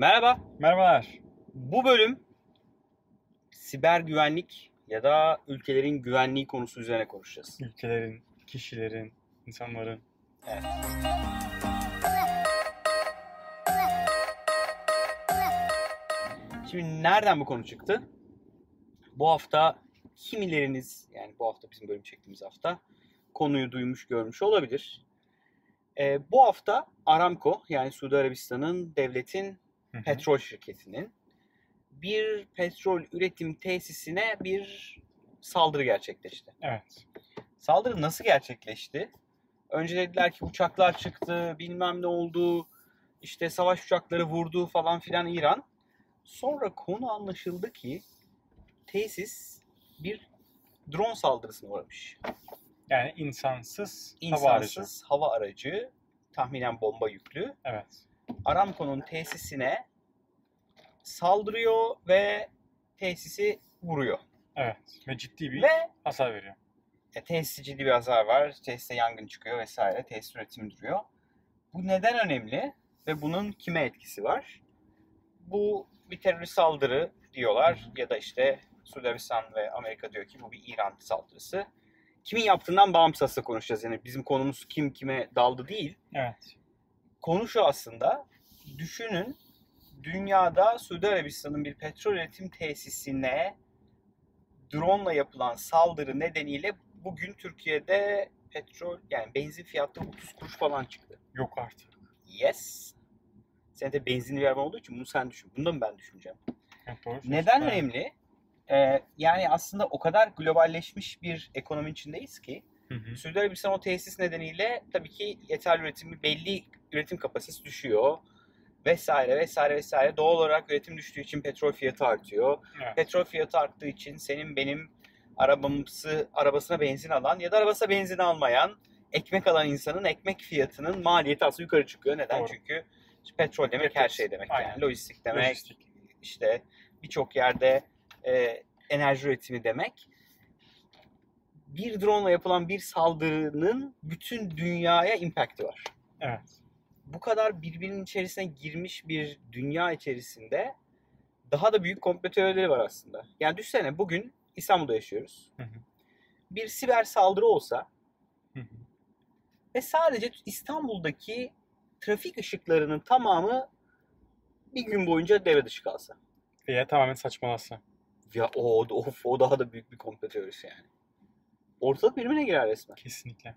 Merhaba. Merhabalar. Bu bölüm siber güvenlik ya da ülkelerin güvenliği konusu üzerine konuşacağız. Ülkelerin, kişilerin, insanların. Evet. Şimdi nereden bu konu çıktı? Bu hafta kimileriniz yani bu hafta bizim bölüm çektiğimiz hafta konuyu duymuş görmüş olabilir. Ee, bu hafta Aramco yani Suudi Arabistan'ın devletin Hı hı. petrol şirketinin bir petrol üretim tesisine bir saldırı gerçekleşti. Evet. Saldırı nasıl gerçekleşti? Önce dediler ki uçaklar çıktı, bilmem ne oldu, işte savaş uçakları vurdu falan filan İran. Sonra konu anlaşıldı ki tesis bir drone saldırısına uğramış. Yani insansız, hava aracı. İnsansız hava aracı, tahminen bomba yüklü, Evet. Aramco'nun tesisine saldırıyor ve tesisi vuruyor. Evet. Ve ciddi bir Ve hasar veriyor. e, tesiste ciddi bir hasar var. Tesiste yangın çıkıyor vesaire. Tesis üretimi duruyor. Bu neden önemli ve bunun kime etkisi var? Bu bir terörist saldırı diyorlar ya da işte Suudi Arabistan ve Amerika diyor ki bu bir İran saldırısı. Kimin yaptığından bağımsız konuşacağız. Yani bizim konumuz kim kime daldı değil. Evet. Konu şu aslında. Düşünün dünyada Suudi Arabistan'ın bir petrol üretim tesisine drone ile yapılan saldırı nedeniyle bugün Türkiye'de petrol yani benzin fiyatları 30 kuruş falan çıktı. Yok artık. Yes. Sen de benzinli bir araba olduğu için bunu sen düşün. Bunu da mı ben düşüneceğim? Evet, doğru. Neden önemli? Ee, yani aslında o kadar globalleşmiş bir ekonomi içindeyiz ki Hı hı. Suudi Arabistan o tesis nedeniyle tabii ki yeterli üretimi belli üretim kapasitesi düşüyor vesaire vesaire vesaire. Doğal olarak üretim düştüğü için petrol fiyatı artıyor. Evet. Petrol fiyatı arttığı için senin benim arabamsı arabasına benzin alan ya da arabasına benzin almayan ekmek alan insanın ekmek fiyatının maliyeti aslında yukarı çıkıyor. Neden? Doğru. Çünkü petrol demek her Evet. şey demek Aynen. yani. Lojistik demek, Lojistik. işte birçok yerde e, enerji üretimi demek. Bir drone ile yapılan bir saldırının bütün dünyaya impact'i var. Evet. Bu kadar birbirinin içerisine girmiş bir dünya içerisinde daha da büyük komplo teorileri var aslında. Yani düşünsene bugün İstanbul'da yaşıyoruz. Hı hı. Bir siber saldırı olsa Hı hı. ve sadece İstanbul'daki trafik ışıklarının tamamı bir gün boyunca devre dışı kalsa. Veya tamamen saçmalasa. Ya o, of, o daha da büyük bir komplo teorisi yani. Ortalık birbirine girer resmen. Kesinlikle.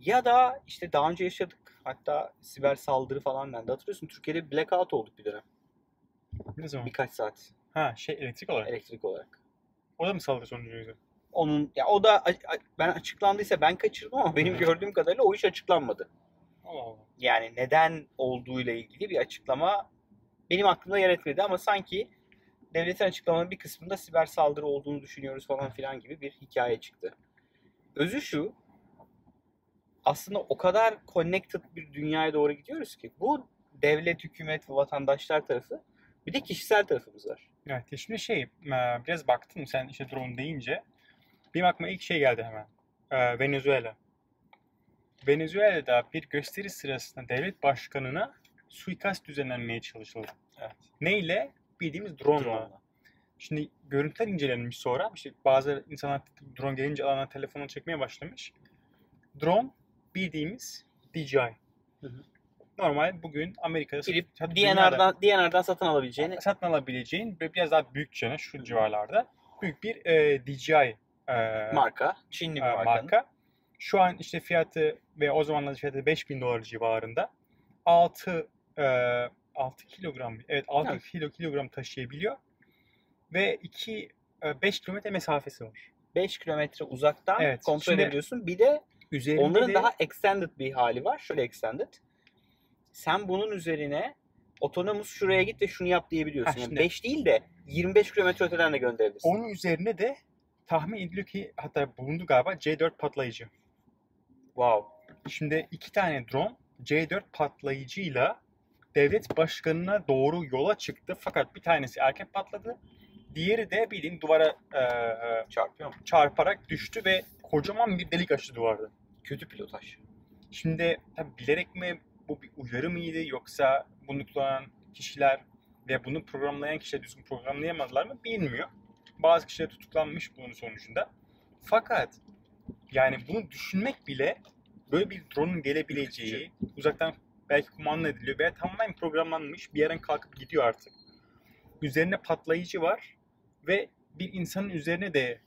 Ya da işte daha önce yaşadık. Hatta siber saldırı falan dendi. Hatırlıyorsun Türkiye'de blackout olduk bir dönem. Ne zaman? Birkaç saat Ha şey elektrik olarak. elektrik olarak. O da mı saldırı sonucuydu? Onun ya o da ben açıklandıysa ben kaçırdım ama benim gördüğüm kadarıyla o iş açıklanmadı. Allah Allah. Yani neden olduğuyla ilgili bir açıklama benim aklımda yer etmedi ama sanki devletin açıklamanın bir kısmında siber saldırı olduğunu düşünüyoruz falan filan gibi bir hikaye çıktı. Özü şu aslında o kadar connected bir dünyaya doğru gidiyoruz ki bu devlet, hükümet ve vatandaşlar tarafı bir de kişisel tarafımız var. Evet. Şimdi şey e, biraz baktım sen işte drone deyince benim aklıma ilk şey geldi hemen. Ee, Venezuela. Venezuela'da bir gösteri sırasında devlet başkanına suikast düzenlenmeye çalışıldı. Evet. Neyle? Bildiğimiz drone Drone'la. Şimdi görüntüler incelenmiş sonra. İşte bazı insanlar drone gelince alana telefonu çekmeye başlamış. Drone bildiğimiz DJI. Hı hı. Normal bugün Amerika'da Girip DNR'dan, DNR'dan satın alabileceğini satın alabileceğin biraz daha büyük cana şu civarlarda büyük bir e, DJI e, marka, Çinli bir e, markanın. marka. Şu an işte fiyatı ve o zamanlar fiyatı 5000 dolar civarında. 6 e, 6 kilogram evet 6 Evet. kilo kilogram taşıyabiliyor. Ve 2 5 kilometre mesafesi var. 5 kilometre uzaktan Evet, kontrol şimdi- edebiliyorsun. Bir de onların de daha extended bir hali var. Şöyle extended. Sen bunun üzerine otonomus şuraya git ve şunu yap diyebiliyorsun. Ha, Yani şimdi- 5 değil de 25 kilometre öteden de gönderebilirsin. onun üzerine de tahmin ediliyor ki hatta bulundu galiba C4 patlayıcı. Wow. Şimdi iki tane drone C4 patlayıcıyla devlet başkanına doğru yola çıktı. Fakat bir tanesi erken patladı. Diğeri de bildiğin duvara e, e, Çarpıyor mu? çarparak düştü ve kocaman bir delik açtı duvarda. Kötü pilotaj. Şimdi tabii bilerek mi bu bir uyarı mıydı yoksa bunu kullanan kişiler ve bunu programlayan kişiler düzgün programlayamadılar mı bilmiyor. Bazı kişiler tutuklanmış bunun sonucunda. Fakat yani bunu düşünmek bile böyle bir drone'un gelebileceği, uzaktan belki kumanda ediliyor veya tamamen programlanmış bir yerden kalkıp gidiyor artık. Üzerine patlayıcı var ve bir insanın üzerine de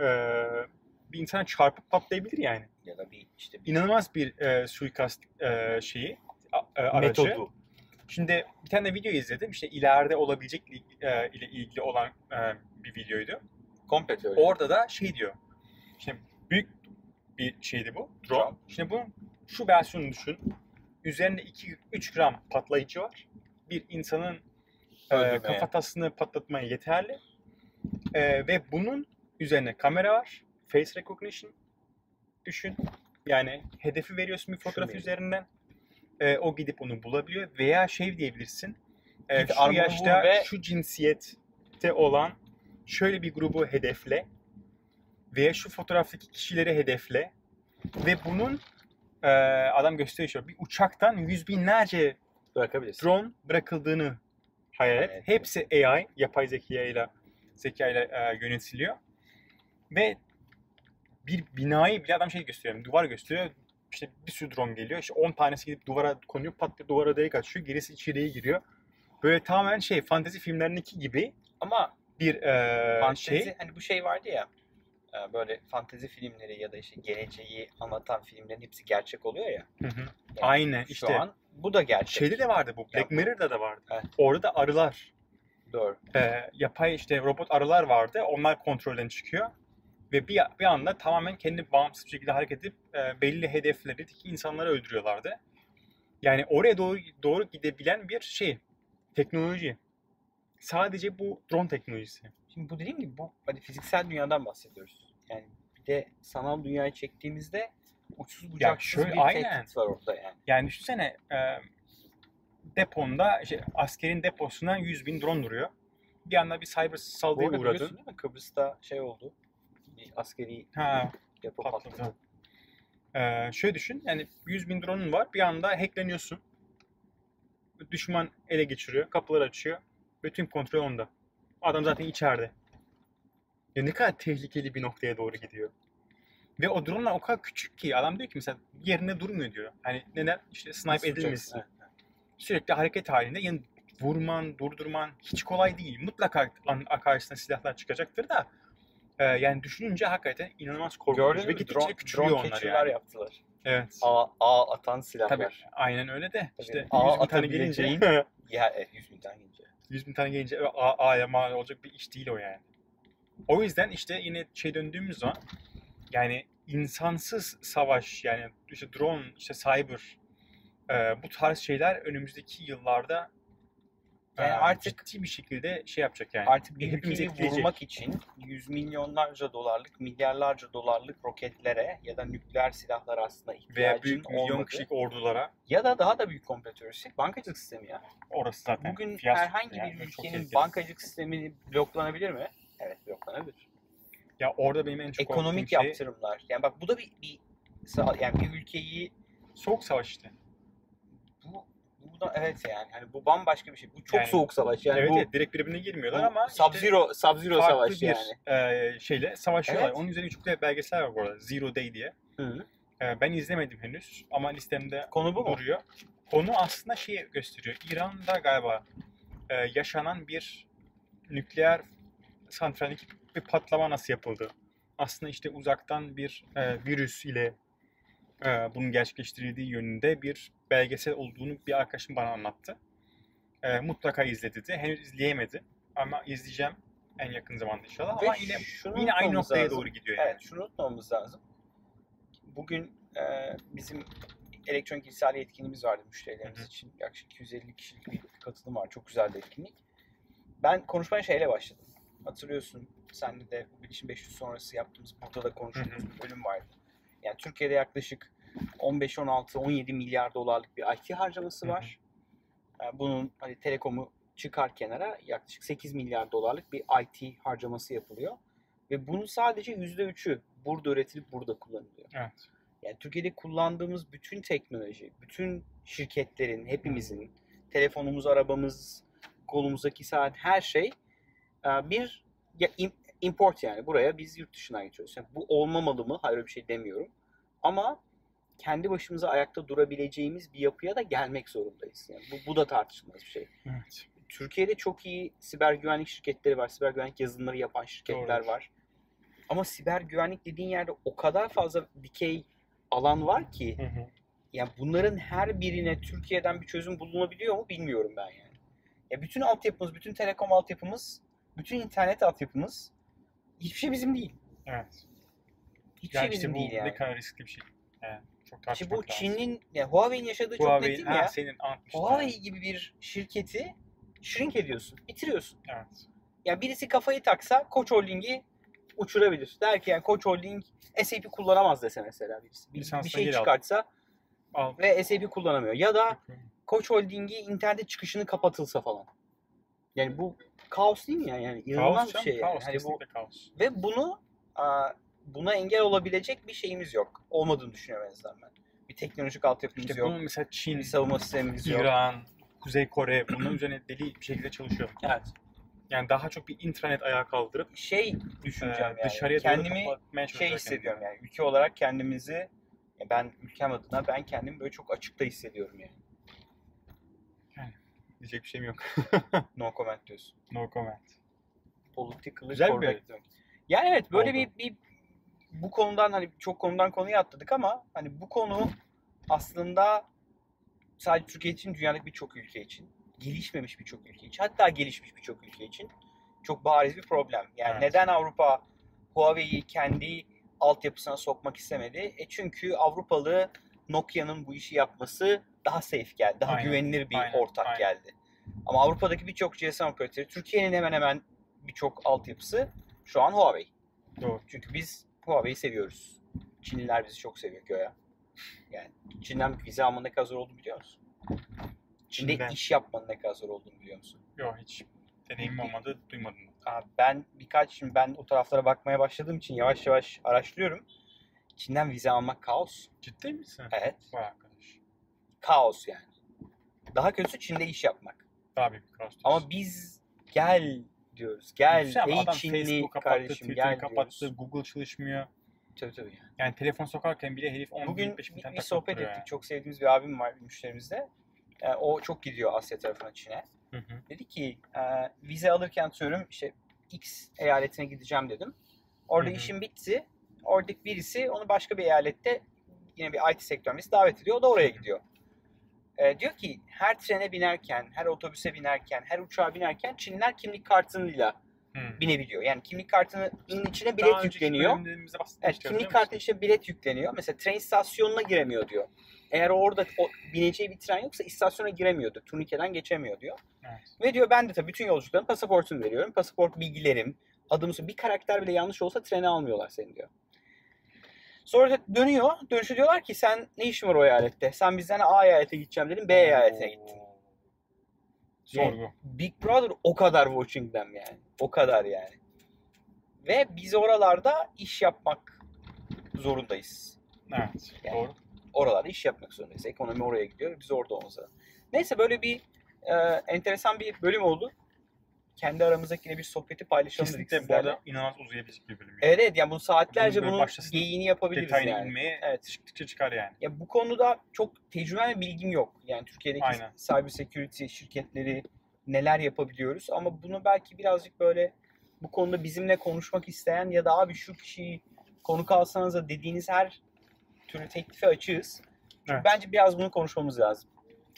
eee, bir insana çarpıp patlayabilir yani. Ya da bir işte bir İnanılmaz bir eee, suikast eee, şeyi, a- e, aracı. metodu. Şimdi bir tane de video izledim. İşte ileride olabilecek e, ile ilgili olan e, bir videoydu. Komple. Orada da şey diyor. Şimdi büyük bir şeydi bu. Drone. Şimdi bunun şu versiyonunu düşün. Üzerinde 2-3 gram patlayıcı var. Bir insanın e, kafatasını patlatmaya yeterli. E, ve bunun üzerine kamera var. Face recognition düşün. Yani hedefi veriyorsun bir fotoğraf Şunu üzerinden. E, o gidip onu bulabiliyor. Veya şey diyebilirsin. E, Git şu yaşta ve- şu cinsiyette olan şöyle bir grubu hedefle veya şu fotoğraftaki kişileri hedefle ve bunun e, adam gösteriyor bir uçaktan yüz binlerce Bırakabilirsin. drone bırakıldığını hayal et. Evet. Hepsi AI, yapay zekayla zekayla e, yönetiliyor. Ve bir binayı bile adam şey gösteriyor, duvar gösteriyor. İşte bir sürü drone geliyor. İşte 10 tanesi gidip duvara konuyor, pat diye duvara delik açıyor. Gerisi içeriye giriyor. Böyle tamamen şey, fantezi filmlerindeki gibi Ama bir e, fantezi şey. hani bu şey vardı ya böyle fantezi filmleri ya da işte geleceği anlatan filmlerin hepsi gerçek oluyor ya. Hı hı. Yani Aynen şu işte. an bu da gerçek. Şeyde de vardı bu. Black Mirror'da da vardı. Evet. Orada da arılar Doğru. e, yapay işte robot arılar vardı. Onlar kontrolden çıkıyor. Ve bir, bir anda tamamen kendi bağımsız bir şekilde hareket edip e, belli hedeflerdeki insanları öldürüyorlardı. Yani oraya doğru doğru gidebilen bir şey. Teknoloji. Sadece bu drone teknolojisi. Şimdi bu dediğim gibi bu hani fiziksel dünyadan bahsediyoruz. Yani bir de sanal dünyayı çektiğimizde uçsuz bucaksız şöyle- bir aynen. tehdit var orada yani. Yani düşünsene e, deponda işte askerin deposuna 100 bin drone duruyor. Bir anda bir cyber saldırıya biliyorsun değil mi? Kıbrıs'ta şey oldu. Bir askeri Ha, depo Patladı. patladı. Ee, şöyle düşün, yani 100 bin drone'un var, bir anda hackleniyorsun. Düşman ele geçiriyor, kapıları açıyor. Bütün kontrol onda. Adam zaten içeride. Ya ne kadar tehlikeli bir noktaya doğru gidiyor. Ve o dronelar o kadar küçük ki adam diyor ki mesela yerine durmuyor diyor. Hani neden? İşte snipe edilmesin. Evet. Sürekli hareket halinde. Yani vurman, durdurman hiç kolay değil. Mutlaka karşısına silahlar çıkacaktır da. e, yani düşününce hakikaten inanılmaz korkutucu. Gördün Ve gittikçe küçülüyor drone onlar yani. yaptılar. Evet. A, A atan silahlar. Tabii aynen öyle de Tabii. işte Ağa 100 bin tane gelince Ya evet 100 bin tane gelince. 100 bin tane gelince a'ya mal olacak bir iş değil o yani. O yüzden işte yine şey döndüğümüz zaman yani insansız savaş yani işte drone işte cyber e, bu tarz şeyler önümüzdeki yıllarda Yani artık- ciddi bir şekilde şey yapacak yani. Artık bir Hepimizi ülkeyi etkileyecek. vurmak için yüz milyonlarca dolarlık, milyarlarca dolarlık roketlere ya da nükleer silahlara aslında ihtiyacın veya büyük milyon olmadığı- kişilik ordulara Ya da daha da büyük komplo teorisi bankacılık sistemi ya. orası zaten Bugün fiyasko herhangi yani, bir çok ülkenin bankacılık sistemi bloklanabilir mi? Evet bloklanabilir. ya orada benim en çok Ekonomik şey yaptırımlar. Yani bak bu da bir, bir yani bir ülkeyi soğuk savaş işte. bu da evet yani hani bu bambaşka bir şey. Bu çok Yani- soğuk savaş yani evet, bu, evet direkt birbirine girmiyorlar ama işte- Sub-Zero Sub-Zero farklı savaşı bir yani. e, şeyle savaşıyorlar. Evet. Onun üzerine çok güzel belgesel var bu arada. Zero Day diye. Hı. E, ben izlemedim henüz ama listemde Konu bu mu? duruyor. Konu aslında şeyi gösteriyor. İran'da galiba e, yaşanan bir nükleer santraldeki bir patlama nasıl yapıldı? Aslında işte uzaktan bir e, virüs ile e, bunun gerçekleştirildiği yönünde bir belgesel olduğunu bir arkadaşım bana anlattı. E, mutlaka izle dedi. Henüz izleyemedi ama izleyeceğim en yakın zamanda inşallah. Ve Ama yine şunu yine aynı noktaya lazım. doğru gidiyor yani. Evet şunu unutmamamız lazım. Bugün e, bizim elektronik irsali etkinliğimiz vardı müşterilerimiz Hı hı. için. Yaklaşık 250 kişilik bir katılım var. Çok güzel bir etkinlik. Ben konuşmaya şeyle başladım. Hatırlıyorsun senle de bu bilişim 500 sonrası yaptığımız burada da konuştuğumuz bir bölüm vardı. Yani Türkiye'de yaklaşık 15, 16, 17 milyar dolarlık bir IT harcaması var. Yani bunun hani telekomu çıkar kenara yaklaşık 8 milyar dolarlık bir IT harcaması yapılıyor. Ve bunun sadece %3'ü burada üretilip burada kullanılıyor. Evet. Yani Türkiye'de kullandığımız bütün teknoloji, bütün şirketlerin, hepimizin telefonumuz, arabamız, kolumuzdaki saat her şey e, bir ya, import yani. Buraya biz yurt dışından getiriyoruz. Yani bu olmamalı mı? Hayır öyle bir şey demiyorum. Ama kendi başımıza ayakta durabileceğimiz bir yapıya da gelmek zorundayız. Yani bu, bu da tartışılmaz bir şey. Evet. Türkiye'de çok iyi siber güvenlik şirketleri var. Siber güvenlik yazılımları yapan şirketler Doğrudur. var. Ama siber güvenlik dediğin yerde o kadar fazla dikey alan var ki Hı hı. yani bunların her birine Türkiye'den bir çözüm bulunabiliyor mu bilmiyorum ben yani. Ya bütün altyapımız, bütün telekom altyapımız, bütün internet altyapımız hiçbir şey bizim değil. Evet. Hiçbir Yani şey bizim bu değil yani. ne kadar riskli bir şey. Yani çok İşte tartışmak bu lazım. Çin'in, ya Huawei'nin yaşadığı çok Huawei, netim ha, ya. senin anlatmıştın. Huawei gibi bir şirketi shrink ediyorsun, bitiriyorsun. Evet. Yani birisi kafayı taksa Koç Holding'i uçurabilir. Der ki yani Koç Holding SAP kullanamaz dese mesela birisi. Bir, bir şey geri al. çıkartsa Al. ve SAP kullanamıyor. Ya da Koç Holding'i internet çıkışını kapatılsa falan. Yani bu kaos değil mi ya? Yani inanılmaz Kaos bir canım, şey yani. kaos, Hani bu, kaos. ve bunu aa, buna engel olabilecek bir şeyimiz yok. Olmadığını düşünüyorum en azından ben. Bir teknolojik altyapımız İşte yok. mesela Çin, Bir savunma sistemimiz yok. İran, Kuzey Kore bunların üzerine deli bir şekilde çalışıyor. Evet. Yani daha çok bir intranet ayağa kaldırıp Şey düşüneceğim e, yani. dışarıya Kendimi şey hissediyorum yani. Ülke olarak kendimizi ben ülkem adına ben kendimi böyle çok açıkta hissediyorum yani. Diyecek bir şeyim yok. No comment diyorsun. No comment. Politically Güzel bir- correct demek. Yani evet böyle Oldu. bir, bir bu konudan hani çok konudan konuya atladık ama hani bu konu aslında sadece Türkiye için dünyadaki birçok ülke için gelişmemiş birçok ülke için hatta gelişmiş birçok ülke için çok bariz bir problem. Yani Evet. neden Avrupa Huawei'yi kendi altyapısına sokmak istemedi? E çünkü Avrupalı Nokia'nın bu işi yapması daha safe geldi. Daha Aynen, güvenilir bir aynen, ortak aynen. geldi. Ama Avrupa'daki birçok GSM operatörü, Türkiye'nin hemen hemen birçok altyapısı şu an Huawei. Doğru. Çünkü biz Huawei'yi seviyoruz. Çinliler bizi çok seviyor göya. Yani Çin'den vize almanın ne kadar zor olduğunu biliyor musun? Çin'de Çin'den. iş yapmanın ne kadar zor olduğunu biliyor musun? Yok hiç deneyimim olmadı, duymadım. Abi ben birkaç şimdi ben o taraflara bakmaya başladığım için yavaş yavaş araştırıyorum. Çin'den vize almak kaos. Ciddi misin? Evet. Vay arkadaş. Kaos yani. Daha kötüsü Çin'de iş yapmak. Daha büyük bir kaos. Ama biz gel diyoruz. Gel ama ey adam Çinli Facebook kapattı, kardeşim Twitter'ı gel kapattı, diyoruz. Google çalışmıyor. Tabii tabii yani. Yani telefon sokarken bile herif 10 Bugün 25 bin bir, tane bir takıp sohbet ettik. Çok sevdiğimiz bir abim var müşterimizde. Yani o çok gidiyor Asya tarafına Çin'e. Yani. Hı hı. Dedi ki e, vize alırken atıyorum işte X eyaletine gideceğim dedim. Orada Hı hı. işim bitti. Oradaki birisi onu başka bir eyalette yine bir IT sektörümüz davet ediyor. O da oraya gidiyor. E, diyor ki her trene binerken, her otobüse binerken, her uçağa binerken Çinliler kimlik kartıyla Hı. binebiliyor. Yani kimlik kartının içine Daha bilet önceki yükleniyor. Evet, kimlik musun? kartı işte bilet yükleniyor. Mesela tren istasyonuna giremiyor diyor. Eğer orada o, bineceği bir tren yoksa istasyona giremiyordu. Turnikeden geçemiyor diyor. Evet. Ve diyor ben de tabii bütün yolcuların pasaportunu veriyorum. Pasaport bilgilerim, adım, bir karakter bile yanlış olsa trene almıyorlar seni diyor. Sonra da dönüyor. Dönüşü diyorlar ki sen ne işin var o eyalette? Sen bizden A eyalete gideceğim dedin, B eyaletine gittin. Sorgu. Big Brother o kadar watching them yani. O kadar yani. Ve biz oralarda iş yapmak zorundayız. Evet. Yani. Doğru. Oralarda iş yapmak zorundayız. Ekonomi oraya gidiyor. Biz orada olmamız lazım. Neyse böyle bir e, enteresan bir bölüm oldu. Kendi aramızdaki yine bir sohbeti paylaşalım dedik Kesinlikle bu sizlerle. arada inanılmaz uzayabilecek bir bölüm. yani. Evet yani bunu saatlerce Bunun bunun geyiğini yapabiliriz Detayına yani. inmeye Evet. çıktıkça çıkar yani. Ya bu konuda çok tecrübe ve bilgim yok. Yani Türkiye'deki Aynen. cyber security şirketleri neler yapabiliyoruz ama bunu belki birazcık böyle bu konuda bizimle konuşmak isteyen ya da abi şu kişiyi konuk alsanız da dediğiniz her türlü teklife açığız. Çünkü Evet. bence biraz bunu konuşmamız lazım.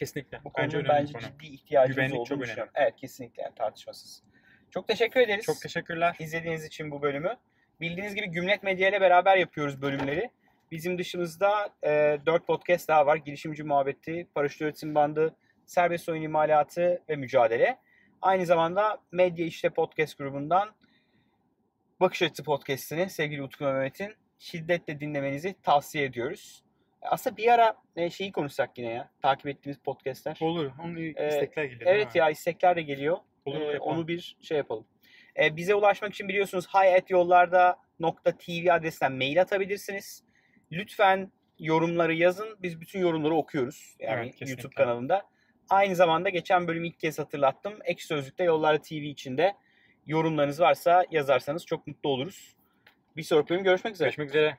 Kesinlikle. Bu Bence konunun önemli bence konu. ciddi ihtiyacımız Güvenlik olduğunu çok önemli. düşünüyorum. Evet kesinlikle yani tartışmasız. Çok teşekkür ederiz. Çok teşekkürler. izlediğiniz için bu bölümü. Bildiğiniz gibi Gümlet Medya ile beraber yapıyoruz bölümleri. Bizim dışımızda e, 4 podcast daha var. Girişimci Muhabbeti, Paraşüt Üretim Bandı, Serbest Oyun İmalatı ve Mücadele. Aynı zamanda Medya İşte Podcast grubundan Bakış Açısı Podcast'ini sevgili Utku Mehmet'in şiddetle dinlemenizi tavsiye ediyoruz. Aslında bir ara e, şeyi konuşsak yine ya. Takip ettiğimiz podcastler. Olur. Onun Ee, istekler geliyor. Evet ya istekler de geliyor. Olur, Ee, yapalım. onu bir şey yapalım. Ee, bize ulaşmak için biliyorsunuz hayatyollarda.tv adresinden mail atabilirsiniz. Lütfen yorumları yazın. Biz bütün yorumları okuyoruz. Yani Evet, kesinlikle. YouTube kanalında. Aynı zamanda geçen bölüm ilk kez hatırlattım. Ek Sözlük'te Yollar TV içinde yorumlarınız varsa yazarsanız çok mutlu oluruz. Bir sonraki bölüm görüşmek üzere. Görüşmek üzere.